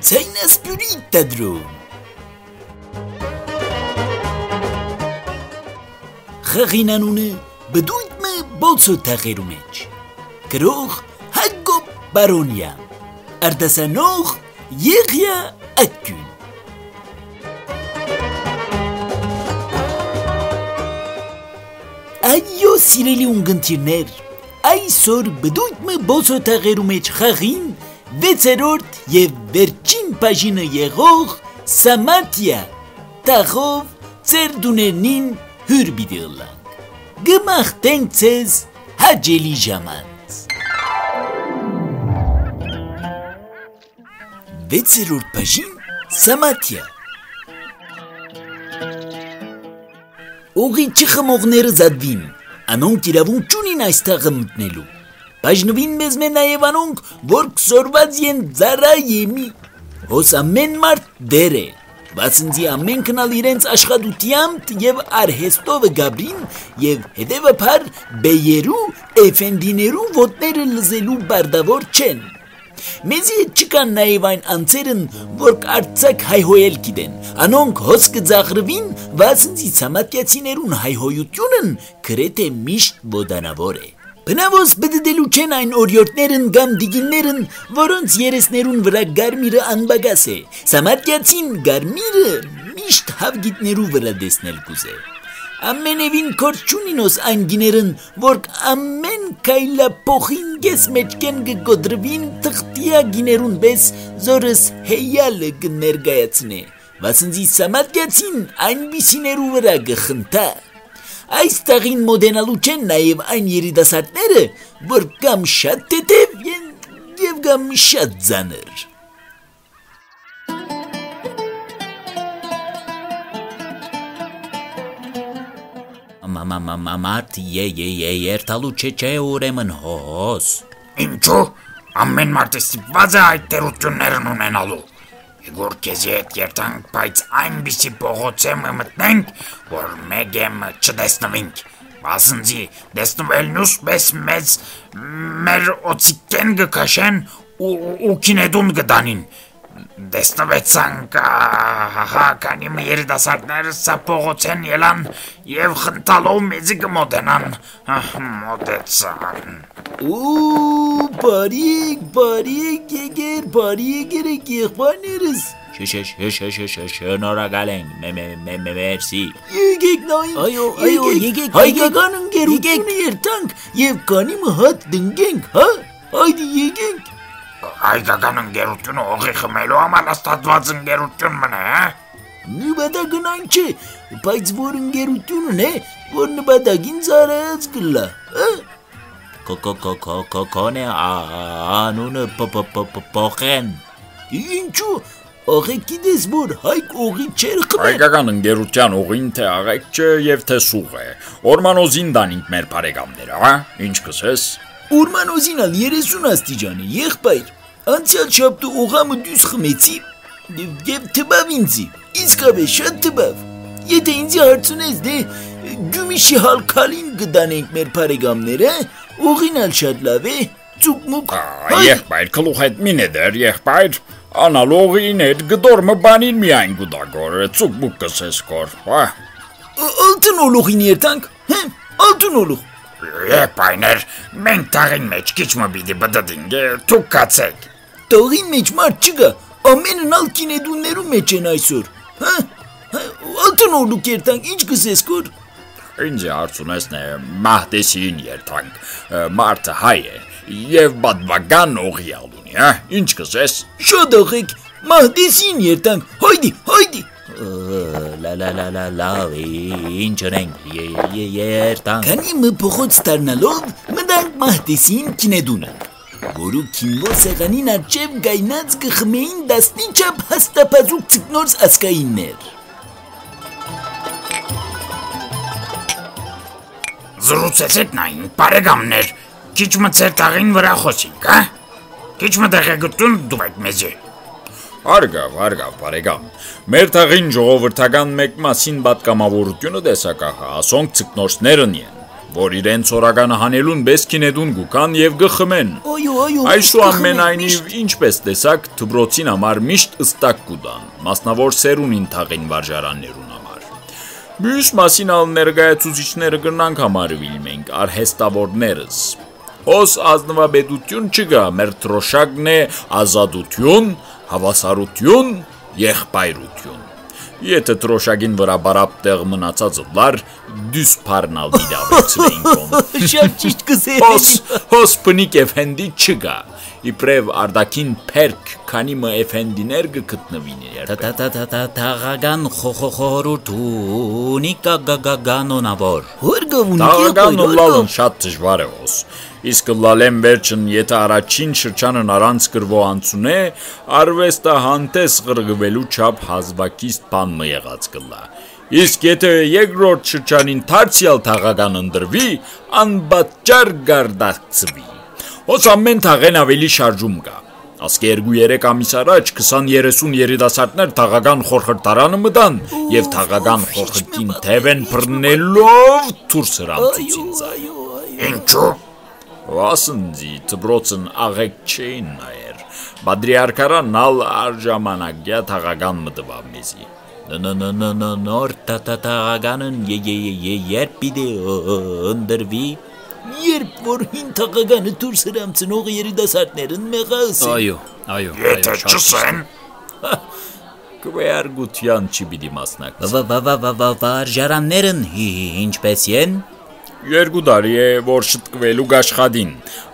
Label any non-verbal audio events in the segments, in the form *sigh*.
Sei na espirita, Drew! غەغینەنونە بدویتمە بۆچۆ تەغێرومێچ کرۆخ هەگۆ بەرۆنیە ئەردەسە نۆخ یەغە Այո, սիրելի ունգընտիրներ, այսօր բդույթ մը բոցո թաղերու մեջ խաղին վեցերորդ եւ վերջին բաժինը եղող Սամատիա տաղով ծեր դուներնին հյուր բիդիլանք։ Գմախտենք ցեզ հաջելի ժամանց։ Վեցերորդ բաժին Սամատիա Ուղի չխմողները զադվին, անոնք իրավունք չունին այստեղը մտնելու։ Բաժնվին մեզ մե նաև անոնք, որ կսորված են ձարա եմի։ Հոս ամեն մարդ դեր է, բացնձի ամենքն ալ իրենց աշխատությամտ եւ արհեստովը գաբրին եւ հետեւաբար բեյերու, էֆենդիներու ոտները լզելու բարդավոր չեն։ Մեզի հետ չկան նաև այն անձերն, որ կարծակ հայհոյել գիտեն։ Անոնք հոս կձաղրվին, վասնցի ցամատյացիներուն հայհոյությունն գրեթե միշտ ոդանավոր է։ Բնավոս բդդելու չեն այն օրյորտներն կամ դիգիններն, որոնց երեսներուն վրա գարմիրը անբագաս է։ Սամատյացին գարմիրը միշտ հավգիտներու վրա դեսնել կուզե։ Ամենևին կորց չունինոս այն գիներն, որ ամեն կայլա փոխին գես մեջքեն գգոդրվին թղթիա գիներուն բես զորս հեյալը կներգայացնե։ Վասնձի սամատյացին այն բիսիներու վրա գխնտա։ Այս տաղին մոդենալու չեն նաև այն երիտասարդները, որ կամ շատ տետև եւ կամ շատ ձանր։ Մարդ երթալու չէ չէ ուրեմն հոս։ Ինչու՞։ Ամեն մարդ ստիպված է այդ տերություններն ունենալու։ Իգոր քեզի հետ երթանք, բայց այնպիսի փողոց եմ մտնենք, որ մեկ եմ չտեսնվենք։ Բասնձի դեսնվելնուս պես մեծ մեր օծիկեն գքաշեն ու ու կինեդուն գդանին դեսնվեցանք հա կանի մի երիտասարդները սա փողոցեն ելան եւ խնդալով մեզի կմոտենան մոտեցան ու բարիկ բարիկ եկեր բարիկ եկեք եղբայրներս Շնորհակալ ենք, մերսի։ Եկեք նայ։ Այո, այո, եկեք, հայկական ընկերությունը երթանք եւ կանի մհատ դնգենք, հա? Հայդի եկենք հայկական ընկերությունը օղի խմելու համար աստատված ընկերություն մնա, հա։ Նպատակն այն չէ, բայց որ ընկերությունն է, որ նպատակին ծառայած կլա, հա։ Կոկոկոկոկոնե անունը փոխեն։ Ինչու՞ Աղեքի դες որ հայկ օղի չեր խմել։ Հայկական ընկերության օղին թե աղեք չէ եւ թե սուղ է։ Օրմանոզին դանինք մեր բարեկամները, հա։ Ինչ կսես։ Օրմանոզին ալ 30 աստիճան է, եղբայր։ Անցյալ շաբթը օղամը դյուս խմեցի եւ թվավ ինձի։ Իսկապես շատ թվավ։ Եթե ինձ հարցնես դե գումիշի հալքալին գտանենք մեր բարեկամները, օղին ալ շատ լավ է, ծուկմուկ։ Եղբայր, քլուխ հետ մինե դեր, եղբայր։ Անալոգին հետ գդորմը բանին միայն գուտագոր, ծուկմուկ կսես կոր, հա։ Ալտն ոլուղին երտանք, հե, ալտն ոլուղ։ Եպայներ, մենք տաղին մեջ քիչ մը պիտի բդդինք, դուք կացեք։ Տողի մեջ մարդ չկա, ամենն ալ կինեդուններու մեջ են այսօր։ Հա? Ալտնորու կերտանք, ինչ կսես կոր։ Ինձ հարց ունեսն է Մահդեսին երթանք։ Մարդը հայ է եւ բադվական օղիալ ունի, հա? Ինչ կսես։ Շատ աղեք, Մահդեսին երթանք։ Հայդի, հայդի։ Լա լա լա լա լավ, ինչ ունենք երթանք։ Քանի մը փոխոց դառնալով մտանք Մահդեսին կինեդունը որու քինգո սեղանին արջև գայնած կխմեին դասնի չապ հաստապազուկ ծկնորս ասկայիններ։ Զրուցեցեք նայն, բարեկամներ, քիչ մը ծեր տաղին վրա խոսինք, հա? Քիչ մը դեղեգտուն դուք մեզի։ Արգավ, արգավ, բարեկամ։ Մեր տաղին ժողովրդական մեկ մասին պատկամավորությունը դեսակահա, ասոնք ցկնորսներն են։ որ իրենց օրականը հանելուն բեսքին էդուն գուկան եւ գխմեն։ Այսուամենայնիվ, ինչպես տեսակ, դբրոցին համար միշտ ըստակ կուտան, մասնավոր սերունին թաղին վարժարաններուն համար։ Մյուս մասին ալ ներկայացուցիչները կրնանք համարվել մենք արհեստավորներս։ Ոս ազնվաբեդություն չկա, մեր տրոշակն է ազատություն, հավասարություն, եղբայրություն։ Եթե տրոշակին վրա բարապ տեղ մնացած լար դյուս փառնալ դիդավեցնեին կոմ։ *laughs* Շատ ճիշտ կսե։ Հոս հոս պնիկ էֆենդի չգա։ Իբրև արդակին փերք, քանի մը էֆենդիներ կգտնվին երբ։ Թաղական խոխոխորուտ ունի կագագանոնավոր։ Հորգավուն Տաղական լալն շատ դժվար է ոս։ Իսկ լալեն վերջն եթե առաջին շրջանն առանց գրվո անցունե, արվեստը հանտես գրգվելու չափ հազվակիստ բան մը եղած կլա։ Իսկ եթե երկրորդ շրջանին դարձյալ թաղական ընդրվի, անբաճար գարդացվի։ Ոս ամեն թաղեն ավելի շարժում կա։ Ասկե 2-3 ամիս առաջ 20-30 երիտասարդներ թաղական խորխրտարանը մտան եւ թաղական խորխրտին թևեն բռնելով դուրս հրամցուցին զայ։ Ինչու։ Վասնձի դբրոցն աղեք չէին նայեր։ Բադրիարքարանն ալ արժամանագյա թաղական մտվավ մեզի։ Նոր տատատաղականն երբ պիտի ընդրվի Երբ որ հին թաղականը դուրս հրամցնող երիտասարդներն մեղաս են։ Այո, այո, Եթե չսեն, Կվերգության չի պիտի մասնակցի։ վարժարաններն ինչպես են Երկու տարի է, որ շտկվելու գաշխադին։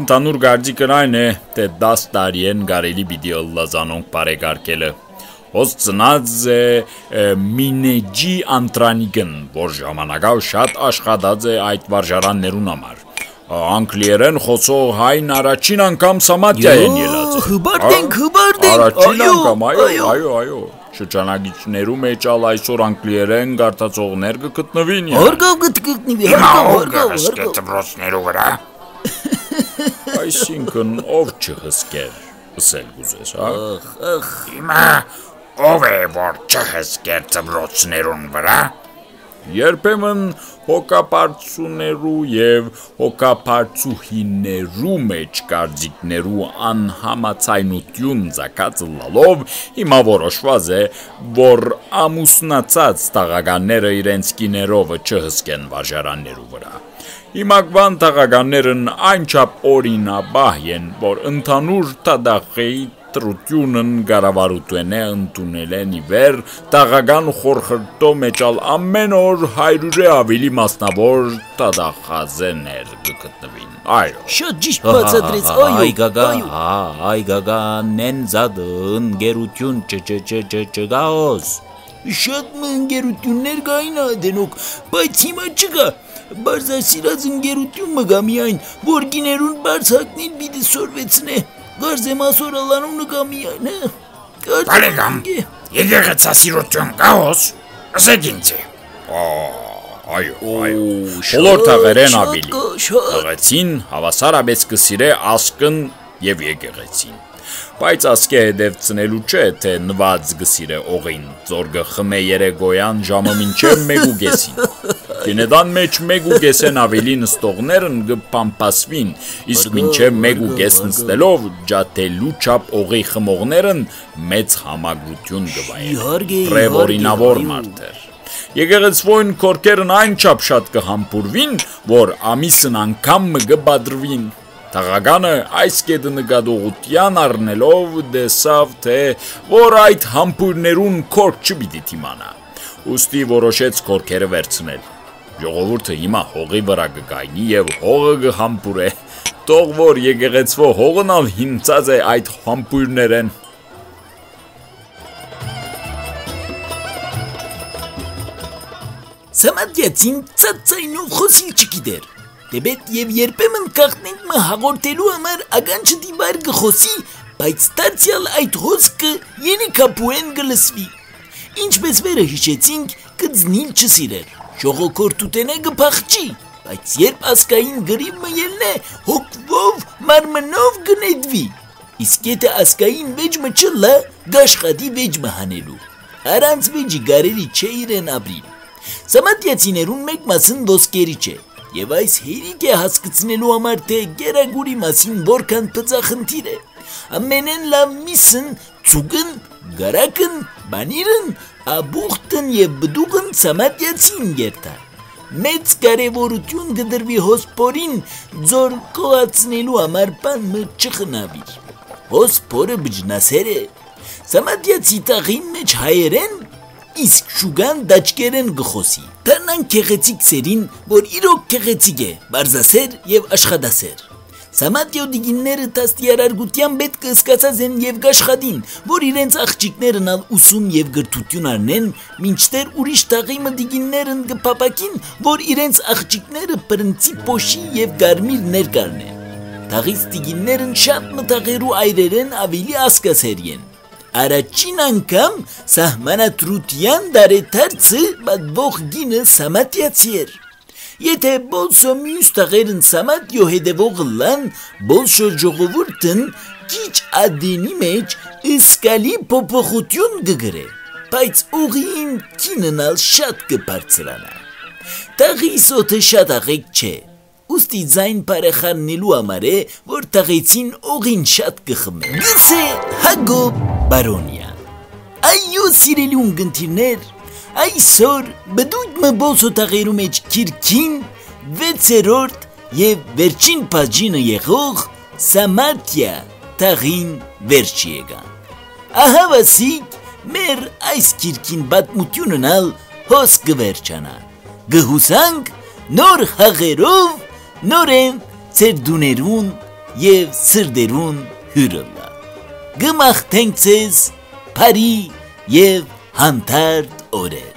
Ընդհանուր գարձիկն այն է, թե 10 տարի են գարելի պիտի ըլլազանոնք բարեկարգելը։ Ոս ծնած է Մինեջի Անտրանիգն, որ ժամանակավ շատ աշխատած է այդ վարժարաններուն համար։ Անգլիերեն խոսող հայն առաջին անգամ Սամատյա են ելած։ Հբարտ ենք, հբարտ ենք։ Առաջին անգամ, այո, այո, այո։ Շրջանագիչներում էջալ այսօր անգլիերեն գարտացողներ կգտնվին։ յա։ Հորգավ գտնվի, հիմա հորգավ, ով հորգավ, կհսկե հորգավ։ դպրոցներու վրա։ Այսինքն ով չհսկեր, ասել գուզես, հա։ Հիմա ով է որ չհսկեր դպրոցներուն վրա։ Երբեմն հոգապարծուներու եւ հոգապարծուհիներու մեջ կարծիքներու անհամացայնություն ցակած լալով հիմա որոշված է, որ ամուսնացած տաղականները իրենց կիներովը չհսկեն վարժարաններու վրա։ Հիմակվան տաղականներն այնչափ օրինաբահ են, որ ընդհանուր տադախեի տրությունն գարավարութեն է ընդունել են իվեր տաղական խորխրտո մեջալ ամեն օր հայրուրե ավելի մասնավոր տադախազեներ կգտնվին այո Շատ ճիշտ բացատրեց, այո։ Այ գագա, այո։ այ գագանեն զադն գերություն չչչչչգաոս Շատ մ ընկերություններ կային ադենոք, բայց հիմա չկա։ Բարձրասիրած ընկերություն մը գա միայն, որ գիներուն բարձակնին պիտի սորվեցնե։ Գարձեմ ասորալանունը կա միայն, հա։ Բարեկամ, ընկե- եկեղեցասիրություն կաոս։ Ասեք ինձ։ այո այո բոլոր թաղերեն ավելի կա, շատ։ Եղեցին հավասարաբես կսիրե ասկն եւ եկեղեցին։ Բայց ասկե հետև ծնելու չէ, թե նված գսիրե օղին, ծորգը խմե երեգոյան ժամը մինչև մեգուգեսին։ Կինեդան մեջ մեգուգեսեն ավելի նստողներն գպամպասվին, իսկ մինչև մեգուգես նստելով ջատելու չափ օղի խմողներն մեծ համագրություն գվային։ Իհարկե, Պրևորինավոր իհարկե, մարդեր։ Եկեղեցվոյն կորկերն այնչափ շատ կհամբուրվին, որ ամիսն անգամ մը գբադրվին։ Տաղականը այս կետը նկատողության առնելով դեսավ, թե որ այդ համբուրներուն կորք չպիտի թիմանա։ Ոստի որոշեց կորքերը վերցնել։ Ժողովուրդը հիմա հողի վրա կգայնի եւ հողը կհամբուրե։ Տող որ եկեղեցվո հողն ալ հիմցած է այդ համբուրներեն։ Սամատյացին ծածայնով խոսիլ չգիտեր։ Դեբետ եւ երբեմն կախնենք մը հաղորդելու համար ագանչը դիվար գխոսի, բայց դարձյալ այդ հոսքը ենիկապուեն գլսվի։ Ինչպես վերը հիշեցինք, կձնիլ չսիրեր։ Ժողոքորտուտենե գփախչի, բայց երբ ասկային գրիվ մը ելնե, հոգվով մարմնով գնեդվի։ Իսկ եթե ասկային վեճ մը չլա, գաշխատի վեճ մը հանելու։ Առանց վեճի գարելի չէ իրեն ապրիլ։ Սամատյացիներուն մեկ մասն ոսկերի չէ։ Եվ այս հերիք է հասկացնելու համար թե գերագուրի մասին որքան պծախնդիր է։ Ամենեն լավ միսն, ծուգն, գարակն, բանիրն, աբուխտն եւ բդուղն սամատյացին գերտա։ Մեծ կարևորություն գդրվի հոսպորին ձոր կողացնելու համար բան մը չխնավիր։ Հոսպորը բջնասեր է։ Սամատյացի տաղին մեջ հայերեն իսկ շուգան դաճկերեն գխոսի։ Դառնան քեղեցիկ սերին, որ իրոք քեղեցիկ է, բարձասեր եւ աշխատասեր։ Սամատյո դիգինները տաստիարարգության պետք է սկացած են եւ գաշխատին, որ իրենց աղջիկներն ալ ուսում եւ գրթություն առնեն, մինչդեռ ուրիշ տաղիմը դիգիններն կփապակին, որ իրենց աղջիկները պրինցիպոշի եւ գարմիր ներկարնեն։ Տաղից դիգիններն շատ մտաղերու այրերեն ավելի ասկասեր են առաջին անգամ սահմանադրության դարեթարցը բադվող գինը սամատյացի էր։ Եթե բոլսո մյուս տղերն սամատյո հետևող լան, բոլսո ժողովուրդն քիչ ադենի մեջ իսկալի փոփոխություն գգրե, բայց ուղին կիննալ շատ կբարձրանա։ Տղի սոթը շատ աղեկ չէ, ուստի ձայն բարեխաննելու համար է, որ տղեցին օղին շատ կխմե։ Գսե Հագոբ Բարոնյան։ Այո, սիրելի ունգընտիրներ, այսօր բդույթ մը բոսո տղերու մեջ քիրքին վեցերորդ եւ վերջին բաժինը եղող Սամատիա տղին վերջի եկան։ Ահա վասիկ մեր այս քիրքին բատմությունն ալ հոս կվերջանա։ Գհուսանք նոր հաղերով նորեն ծեր դուներուն եւ սրդերուն հյուրըլա։ Գմախտենք ձեզ բարի եւ հանդարտ Odin.